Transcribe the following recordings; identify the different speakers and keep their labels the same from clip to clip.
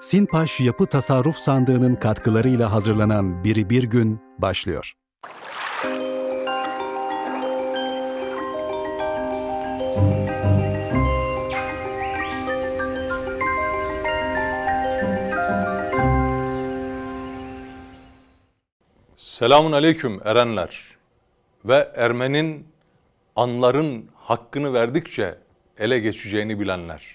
Speaker 1: Sinpaş Yapı Tasarruf Sandığı'nın katkılarıyla hazırlanan Biri Bir Gün başlıyor.
Speaker 2: Selamun aleyküm erenler ve Ermenin anların hakkını verdikçe ele geçeceğini bilenler.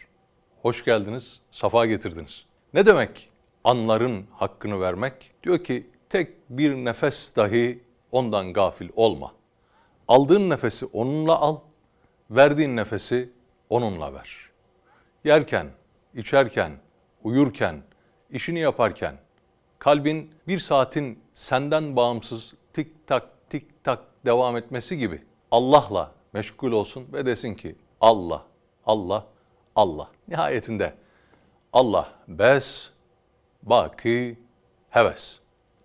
Speaker 2: Hoş geldiniz, safa getirdiniz. Ne demek anların hakkını vermek? Diyor ki tek bir nefes dahi ondan gafil olma. Aldığın nefesi onunla al, verdiğin nefesi onunla ver. Yerken, içerken, uyurken, işini yaparken, kalbin bir saatin senden bağımsız tik tak tik tak devam etmesi gibi Allah'la meşgul olsun ve desin ki Allah, Allah, Allah. Nihayetinde Allah bes, baki, heves.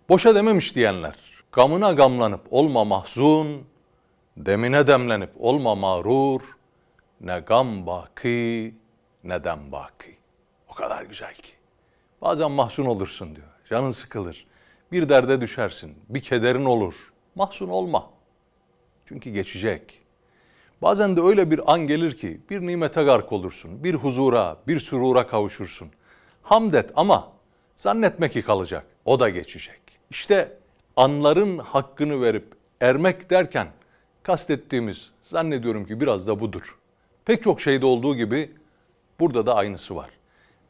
Speaker 2: Boşa dememiş diyenler. Gamına gamlanıp olma mahzun, demine demlenip olma mağrur, ne gam baki, ne dem baki. O kadar güzel ki. Bazen mahzun olursun diyor. Canın sıkılır. Bir derde düşersin. Bir kederin olur. Mahzun olma. Çünkü geçecek. Bazen de öyle bir an gelir ki bir nimete gark olursun. Bir huzura, bir sürura kavuşursun. Hamd et ama zannetme ki kalacak. O da geçecek. İşte anların hakkını verip ermek derken kastettiğimiz zannediyorum ki biraz da budur. Pek çok şeyde olduğu gibi burada da aynısı var.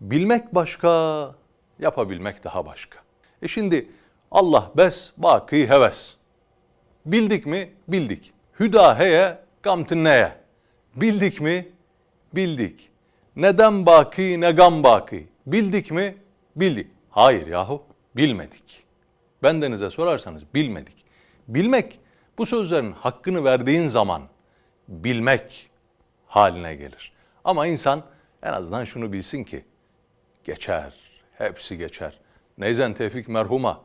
Speaker 2: Bilmek başka, yapabilmek daha başka. E şimdi Allah bes, baki heves. Bildik mi? Bildik. Hüdaheye, gamtinneye. Bildik mi? Bildik. Neden baki, ne gam baki. Bildik mi? Bildik. Hayır yahu, bilmedik. Bendenize sorarsanız bilmedik. Bilmek, bu sözlerin hakkını verdiğin zaman bilmek haline gelir. Ama insan en azından şunu bilsin ki geçer, hepsi geçer. Neyzen Tevfik merhuma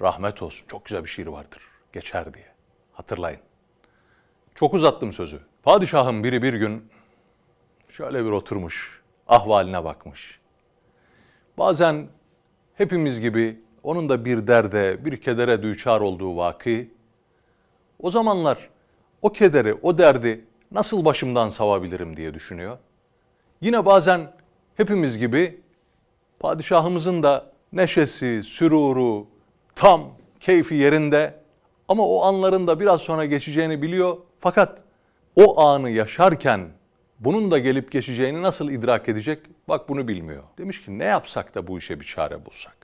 Speaker 2: rahmet olsun. Çok güzel bir şiir vardır. Geçer diye. Hatırlayın. Çok uzattım sözü. Padişahın biri bir gün şöyle bir oturmuş, ahvaline bakmış. Bazen hepimiz gibi onun da bir derde, bir kedere düçar olduğu vaki. O zamanlar o kederi, o derdi nasıl başımdan savabilirim diye düşünüyor. Yine bazen hepimiz gibi padişahımızın da neşesi, süruru, tam keyfi yerinde ama o anların da biraz sonra geçeceğini biliyor. Fakat o anı yaşarken bunun da gelip geçeceğini nasıl idrak edecek? Bak bunu bilmiyor. Demiş ki ne yapsak da bu işe bir çare bulsak.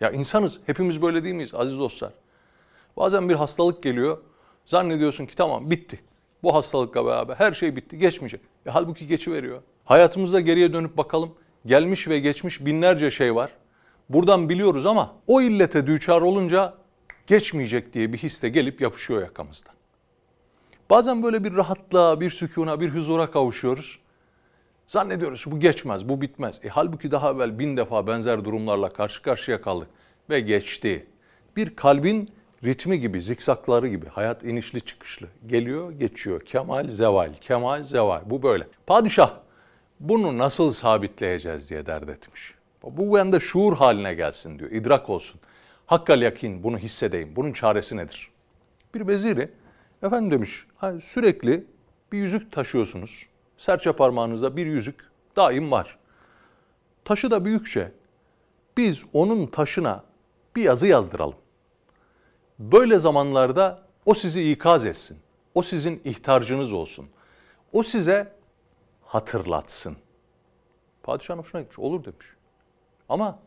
Speaker 2: Ya insanız, hepimiz böyle değil miyiz aziz dostlar? Bazen bir hastalık geliyor, zannediyorsun ki tamam bitti. Bu hastalıkla beraber her şey bitti, geçmeyecek. E, halbuki geçiveriyor. Hayatımızda geriye dönüp bakalım, gelmiş ve geçmiş binlerce şey var. Buradan biliyoruz ama o illete düçar olunca geçmeyecek diye bir hisse gelip yapışıyor yakamızdan. Bazen böyle bir rahatlığa, bir sükuna, bir huzura kavuşuyoruz. Zannediyoruz bu geçmez, bu bitmez. E, halbuki daha evvel bin defa benzer durumlarla karşı karşıya kaldık ve geçti. Bir kalbin ritmi gibi, zikzakları gibi, hayat inişli çıkışlı. Geliyor, geçiyor. Kemal, zeval, kemal, zeval. Bu böyle. Padişah bunu nasıl sabitleyeceğiz diye dert etmiş. Bu bende şuur haline gelsin diyor, idrak olsun. Hakkal yakin bunu hissedeyim. Bunun çaresi nedir? Bir veziri efendim demiş sürekli bir yüzük taşıyorsunuz. Serçe parmağınızda bir yüzük daim var. Taşı da büyükçe. Biz onun taşına bir yazı yazdıralım. Böyle zamanlarda o sizi ikaz etsin. O sizin ihtarcınız olsun. O size hatırlatsın. Padişahın hoşuna gitmiş. Olur demiş. Ama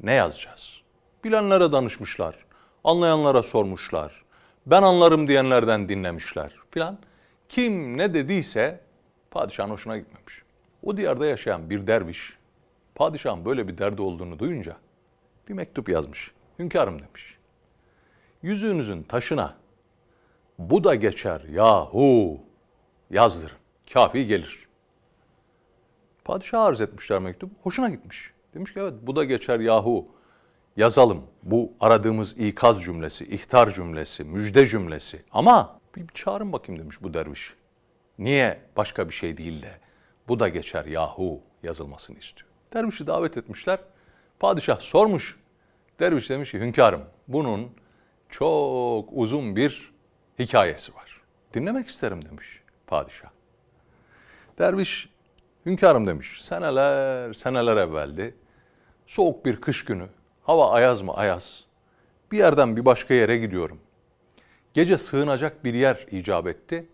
Speaker 2: ne yazacağız? Bilenlere danışmışlar. Anlayanlara sormuşlar. Ben anlarım diyenlerden dinlemişler filan. Kim ne dediyse padişahın hoşuna gitmemiş. O diyarda yaşayan bir derviş padişahın böyle bir derdi olduğunu duyunca bir mektup yazmış. Hünkârım demiş. Yüzüğünüzün taşına bu da geçer yahu yazdırın. Kafi gelir. Padişah arz etmişler mektup. Hoşuna gitmiş. Demiş ki evet bu da geçer yahu yazalım. Bu aradığımız ikaz cümlesi, ihtar cümlesi, müjde cümlesi. Ama bir çağırın bakayım demiş bu derviş. Niye başka bir şey değil de bu da geçer yahu yazılmasını istiyor. Dervişi davet etmişler. Padişah sormuş. Derviş demiş ki hünkârım bunun çok uzun bir hikayesi var. Dinlemek isterim demiş padişah. Derviş hünkârım demiş seneler seneler evveldi. Soğuk bir kış günü hava ayaz mı ayaz. Bir yerden bir başka yere gidiyorum. Gece sığınacak bir yer icap etti.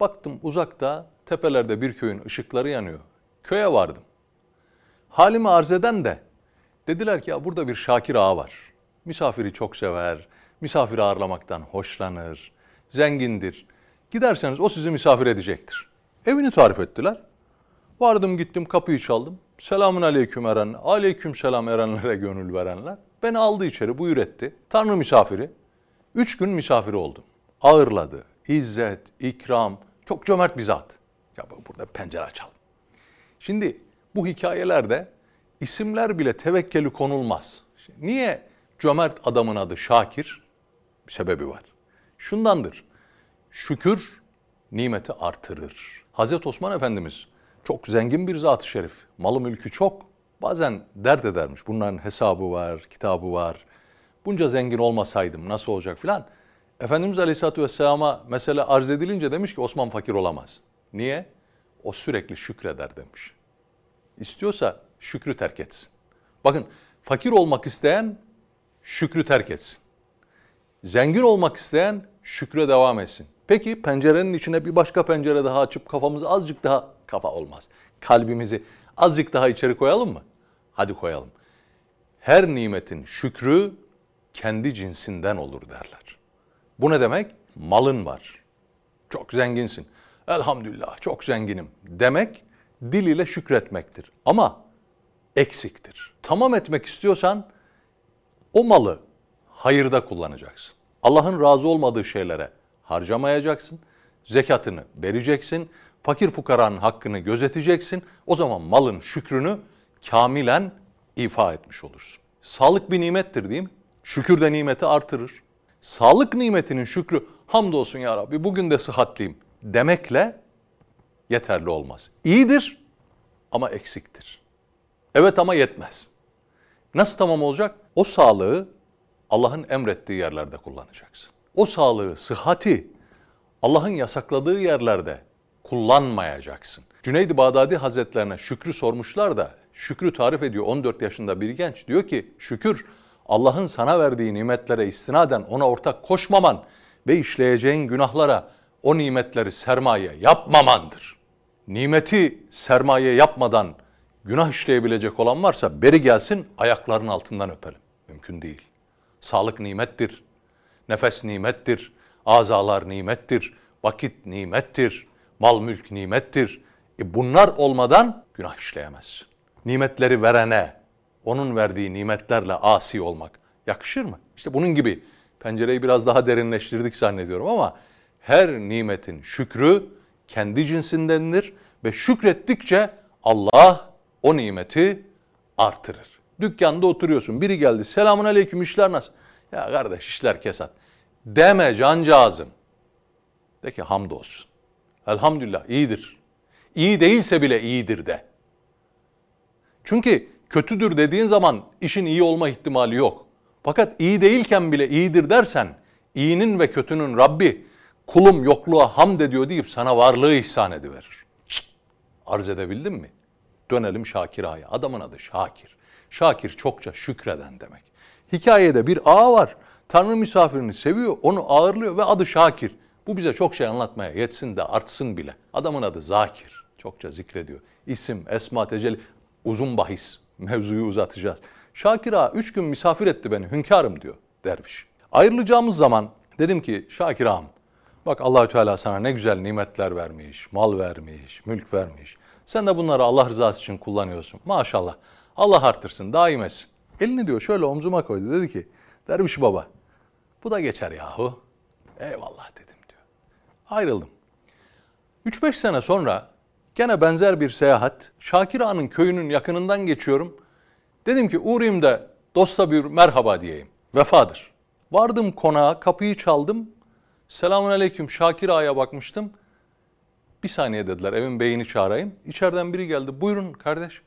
Speaker 2: Baktım uzakta tepelerde bir köyün ışıkları yanıyor. Köye vardım. Halimi arz eden de dediler ki ya burada bir Şakir ağa var. Misafiri çok sever, misafiri ağırlamaktan hoşlanır, zengindir. Giderseniz o sizi misafir edecektir. Evini tarif ettiler. Vardım gittim kapıyı çaldım. Selamun aleyküm eren, aleyküm selam erenlere gönül verenler. Beni aldı içeri buyur etti. Tanrı misafiri. Üç gün misafiri oldum. Ağırladı. İzzet, ikram, çok cömert bir zat. Ya burada pencere açalım. Şimdi bu hikayelerde isimler bile tevekkeli konulmaz. Niye cömert adamın adı Şakir? Bir sebebi var. Şundandır. Şükür nimeti artırır. Hazreti Osman Efendimiz çok zengin bir zat-ı şerif. Malı mülkü çok. Bazen dert edermiş. Bunların hesabı var, kitabı var. Bunca zengin olmasaydım nasıl olacak filan. Efendimiz Aleyhisselatü Vesselam'a mesele arz edilince demiş ki Osman fakir olamaz. Niye? O sürekli şükreder demiş. İstiyorsa şükrü terk etsin. Bakın fakir olmak isteyen şükrü terk etsin. Zengin olmak isteyen şükre devam etsin. Peki pencerenin içine bir başka pencere daha açıp kafamızı azıcık daha kafa olmaz. Kalbimizi azıcık daha içeri koyalım mı? Hadi koyalım. Her nimetin şükrü kendi cinsinden olur derler. Bu ne demek? Malın var. Çok zenginsin. Elhamdülillah çok zenginim demek dil ile şükretmektir. Ama eksiktir. Tamam etmek istiyorsan o malı hayırda kullanacaksın. Allah'ın razı olmadığı şeylere harcamayacaksın. Zekatını vereceksin. Fakir fukaranın hakkını gözeteceksin. O zaman malın şükrünü kamilen ifa etmiş olursun. Sağlık bir nimettir değil mi? Şükür de nimeti artırır. Sağlık nimetinin şükrü hamdolsun ya Rabbi bugün de sıhhatliyim demekle yeterli olmaz. İyidir ama eksiktir. Evet ama yetmez. Nasıl tamam olacak? O sağlığı Allah'ın emrettiği yerlerde kullanacaksın. O sağlığı, sıhhati Allah'ın yasakladığı yerlerde kullanmayacaksın. Cüneyd-i Bağdadi Hazretlerine şükrü sormuşlar da şükrü tarif ediyor 14 yaşında bir genç. Diyor ki şükür Allah'ın sana verdiği nimetlere istinaden ona ortak koşmaman ve işleyeceğin günahlara o nimetleri sermaye yapmamandır. Nimeti sermaye yapmadan günah işleyebilecek olan varsa beri gelsin ayaklarının altından öpelim. Mümkün değil. Sağlık nimettir. Nefes nimettir. Azalar nimettir. Vakit nimettir. Mal mülk nimettir. E bunlar olmadan günah işleyemezsin. Nimetleri verene, onun verdiği nimetlerle asi olmak yakışır mı? İşte bunun gibi pencereyi biraz daha derinleştirdik zannediyorum ama her nimetin şükrü kendi cinsindendir ve şükrettikçe Allah o nimeti artırır. Dükkanda oturuyorsun. Biri geldi. Selamun aleyküm işler nasıl? Ya kardeş işler kesat. Deme cancağızım. De ki hamdolsun. Elhamdülillah iyidir. İyi değilse bile iyidir de. Çünkü kötüdür dediğin zaman işin iyi olma ihtimali yok. Fakat iyi değilken bile iyidir dersen iyinin ve kötünün Rabbi kulum yokluğa hamd ediyor deyip sana varlığı ihsan ediverir. Arz edebildim mi? Dönelim Şakir Ağa'ya. Adamın adı Şakir. Şakir çokça şükreden demek. Hikayede bir ağa var. Tanrı misafirini seviyor, onu ağırlıyor ve adı Şakir. Bu bize çok şey anlatmaya yetsin de artsın bile. Adamın adı Zakir. Çokça zikrediyor. İsim, esma, tecelli, uzun bahis. Mevzuyu uzatacağız. Şakir Ağa üç gün misafir etti beni, hünkârım diyor derviş. Ayrılacağımız zaman dedim ki Şakir Ağam, bak Allahü Teala sana ne güzel nimetler vermiş, mal vermiş, mülk vermiş. Sen de bunları Allah rızası için kullanıyorsun. Maşallah. Allah artırsın, daim etsin. Elini diyor şöyle omzuma koydu. Dedi ki, derviş baba, bu da geçer yahu. Eyvallah dedim. Ayrıldım. 3-5 sene sonra gene benzer bir seyahat. Şakir Ağa'nın köyünün yakınından geçiyorum. Dedim ki uğrayayım da dosta bir merhaba diyeyim. Vefadır. Vardım konağa, kapıyı çaldım. Selamun aleyküm Şakir Ağa'ya bakmıştım. Bir saniye dediler evin beyini çağırayım. İçeriden biri geldi. Buyurun kardeş.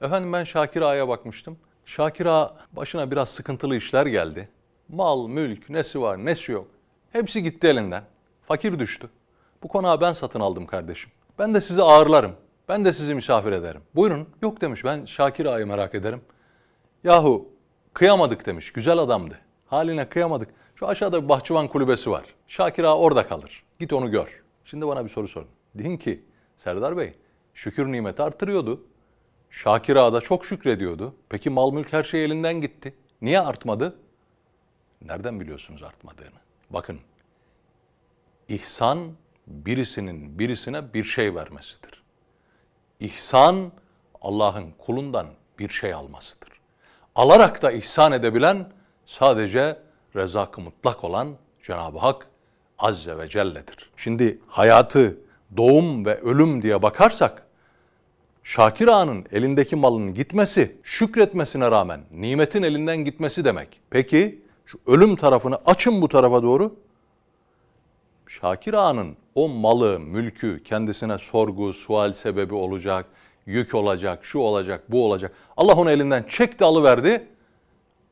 Speaker 2: Efendim ben Şakir Ağa'ya bakmıştım. Şakir Ağa başına biraz sıkıntılı işler geldi. Mal, mülk, nesi var, nesi yok. Hepsi gitti elinden. Fakir düştü. Bu konağı ben satın aldım kardeşim. Ben de sizi ağırlarım. Ben de sizi misafir ederim. Buyurun. Yok demiş. Ben Şakir Ağa'yı merak ederim. Yahu kıyamadık demiş. Güzel adamdı. Haline kıyamadık. Şu aşağıda bir bahçıvan kulübesi var. Şakir Ağa orada kalır. Git onu gör. Şimdi bana bir soru sorun. Deyin ki Serdar Bey şükür nimeti artırıyordu. Şakir Ağa da çok şükrediyordu. Peki mal mülk her şey elinden gitti. Niye artmadı? Nereden biliyorsunuz artmadığını? Bakın İhsan birisinin birisine bir şey vermesidir. İhsan Allah'ın kulundan bir şey almasıdır. Alarak da ihsan edebilen sadece rezak-ı mutlak olan Cenab-ı Hak Azze ve Celle'dir. Şimdi hayatı doğum ve ölüm diye bakarsak Şakir Ağa'nın elindeki malın gitmesi, şükretmesine rağmen nimetin elinden gitmesi demek. Peki şu ölüm tarafını açın bu tarafa doğru. Şakir Ağa'nın o malı, mülkü kendisine sorgu, sual sebebi olacak, yük olacak, şu olacak, bu olacak. Allah onu elinden çekti alıverdi.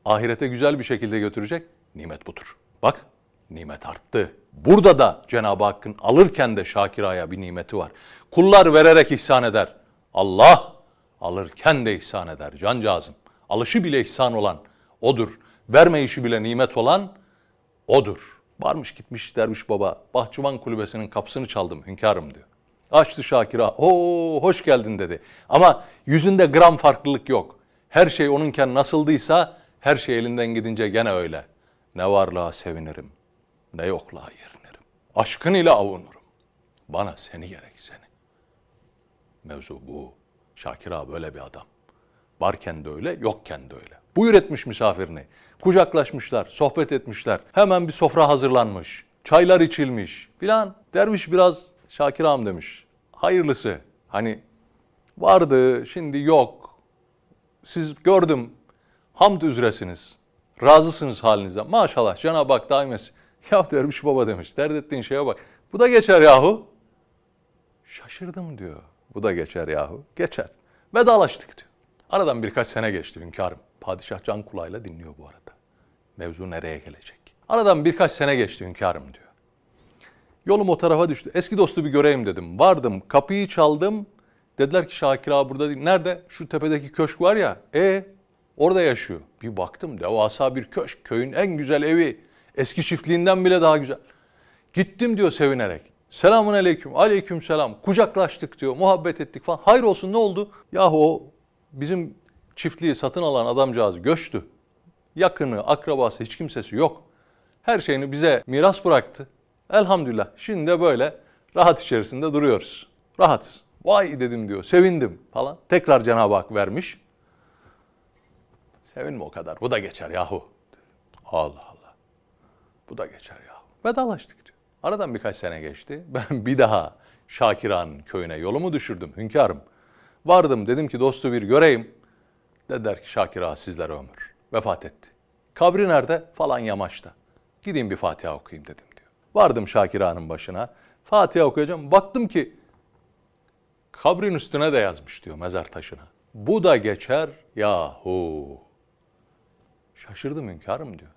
Speaker 2: Ahirete güzel bir şekilde götürecek. Nimet budur. Bak nimet arttı. Burada da Cenab-ı Hakk'ın alırken de Şakir Ağa'ya bir nimeti var. Kullar vererek ihsan eder. Allah alırken de ihsan eder cancağızım. Alışı bile ihsan olan odur. Verme işi bile nimet olan odur. Varmış gitmiş derviş baba bahçıvan kulübesinin kapısını çaldım hünkârım diyor. Açtı Şakir'a o hoş geldin dedi. Ama yüzünde gram farklılık yok. Her şey onunken nasıldıysa her şey elinden gidince gene öyle. Ne varlığa sevinirim ne yokluğa yerinirim. Aşkın ile avunurum. Bana seni gerek seni. Mevzu bu. Şakir ağa böyle bir adam. Varken de öyle, yokken de öyle. Buyur etmiş misafirini. Kucaklaşmışlar, sohbet etmişler. Hemen bir sofra hazırlanmış. Çaylar içilmiş filan. Derviş biraz Şakir ağam demiş. Hayırlısı. Hani vardı, şimdi yok. Siz gördüm, hamd üzeresiniz. Razısınız halinizden. Maşallah Cenab-ı Hak daim etsin. Ya derviş baba demiş. Dert ettiğin şeye bak. Bu da geçer yahu. Şaşırdım diyor. Bu da geçer yahu. Geçer. Vedalaştık diyor. Aradan birkaç sene geçti hünkârım. Padişah can kulağıyla dinliyor bu arada. Mevzu nereye gelecek? Aradan birkaç sene geçti hünkârım diyor. Yolum o tarafa düştü. Eski dostu bir göreyim dedim. Vardım, kapıyı çaldım. Dediler ki Şakir abi burada değil. Nerede? Şu tepedeki köşk var ya. E orada yaşıyor. Bir baktım devasa bir köşk. Köyün en güzel evi. Eski çiftliğinden bile daha güzel. Gittim diyor sevinerek. Selamun aleyküm, aleyküm selam. Kucaklaştık diyor, muhabbet ettik falan. Hayır olsun ne oldu? Yahu o bizim çiftliği satın alan adamcağız göçtü. Yakını, akrabası, hiç kimsesi yok. Her şeyini bize miras bıraktı. Elhamdülillah şimdi de böyle rahat içerisinde duruyoruz. Rahatız. Vay dedim diyor, sevindim falan. Tekrar Cenab-ı Hak vermiş. Sevinme o kadar, bu da geçer yahu. Allah Allah. Bu da geçer yahu. Vedalaştık diyor. Aradan birkaç sene geçti. Ben bir daha Şakiran köyüne yolumu düşürdüm hünkârım. Vardım dedim ki dostu bir göreyim. Dediler ki Şakir Ağa sizlere ömür. Vefat etti. Kabri nerede? Falan yamaçta. Gideyim bir Fatiha okuyayım dedim diyor. Vardım Şakir Ağa'nın başına. Fatiha okuyacağım. Baktım ki kabrin üstüne de yazmış diyor mezar taşına. Bu da geçer yahu. Şaşırdım hünkârım diyor.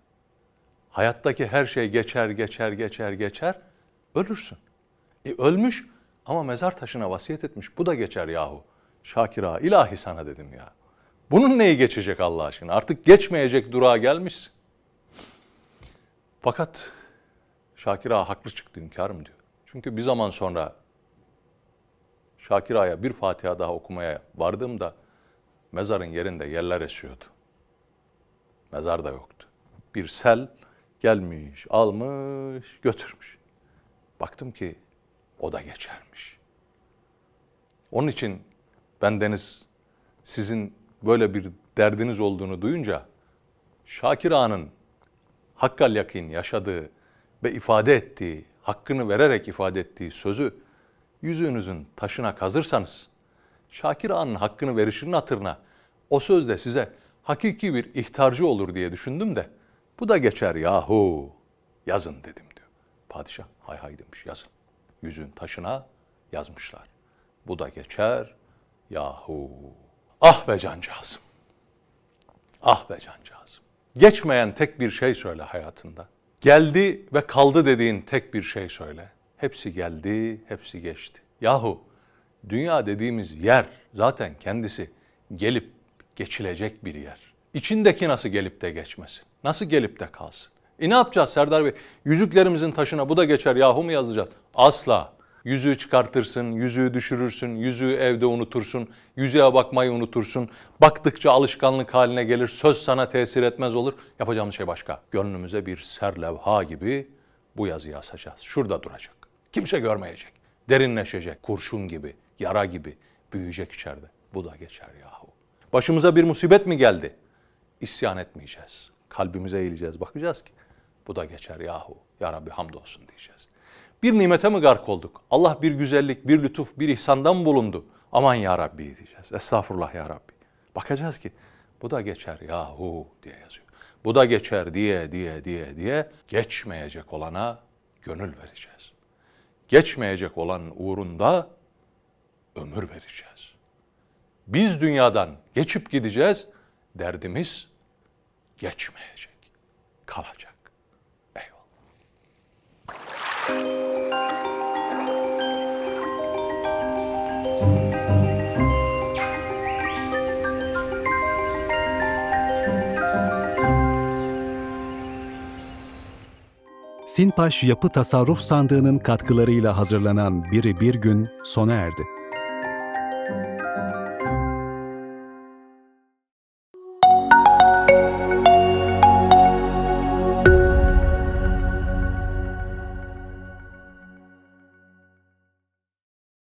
Speaker 2: Hayattaki her şey geçer, geçer, geçer, geçer. Ölürsün. E ölmüş ama mezar taşına vasiyet etmiş. Bu da geçer yahu. Şakir Ağa, ilahi sana dedim ya. Bunun neyi geçecek Allah aşkına? Artık geçmeyecek durağa gelmiş. Fakat Şakir Ağa haklı çıktı hünkârım diyor. Çünkü bir zaman sonra Şakir Ağa'ya bir Fatiha daha okumaya vardığımda mezarın yerinde yerler esiyordu. Mezar da yoktu. Bir sel gelmiş, almış, götürmüş. Baktım ki o da geçermiş. Onun için ben Deniz sizin böyle bir derdiniz olduğunu duyunca Şakir Ağa'nın hakkal yakin yaşadığı ve ifade ettiği, hakkını vererek ifade ettiği sözü yüzüğünüzün taşına kazırsanız, Şakir Ağa'nın hakkını verişinin hatırına o sözde size hakiki bir ihtarcı olur diye düşündüm de bu da geçer yahu yazın dedim diyor. Padişah hay hay demiş yazın. Yüzün taşına yazmışlar. Bu da geçer yahu. Ah be cancağızım. Ah be cancağızım. Geçmeyen tek bir şey söyle hayatında. Geldi ve kaldı dediğin tek bir şey söyle. Hepsi geldi, hepsi geçti. Yahu dünya dediğimiz yer zaten kendisi gelip geçilecek bir yer. İçindeki nasıl gelip de geçmesin? Nasıl gelip de kalsın? E ne yapacağız Serdar Bey? Yüzüklerimizin taşına bu da geçer yahu mu yazacağız? Asla. Yüzüğü çıkartırsın, yüzüğü düşürürsün, yüzüğü evde unutursun, yüzüğe bakmayı unutursun. Baktıkça alışkanlık haline gelir, söz sana tesir etmez olur. Yapacağımız şey başka. Gönlümüze bir serlevha gibi bu yazıyı asacağız. Şurada duracak. Kimse görmeyecek. Derinleşecek, kurşun gibi, yara gibi büyüyecek içeride. Bu da geçer yahu. Başımıza bir musibet mi geldi? İsyan etmeyeceğiz. Kalbimize eğileceğiz. Bakacağız ki bu da geçer yahu. Ya Rabbi hamdolsun diyeceğiz. Bir nimete mi gark olduk? Allah bir güzellik, bir lütuf, bir ihsandan bulundu. Aman ya Rabbi diyeceğiz. Estağfurullah ya Rabbi. Bakacağız ki bu da geçer yahu diye yazıyor. Bu da geçer diye diye diye diye geçmeyecek olana gönül vereceğiz. Geçmeyecek olan uğrunda ömür vereceğiz. Biz dünyadan geçip gideceğiz. Derdimiz geçmeyecek, kalacak.
Speaker 1: Sinpaş Yapı Tasarruf Sandığı'nın katkılarıyla hazırlanan Biri Bir Gün sona erdi.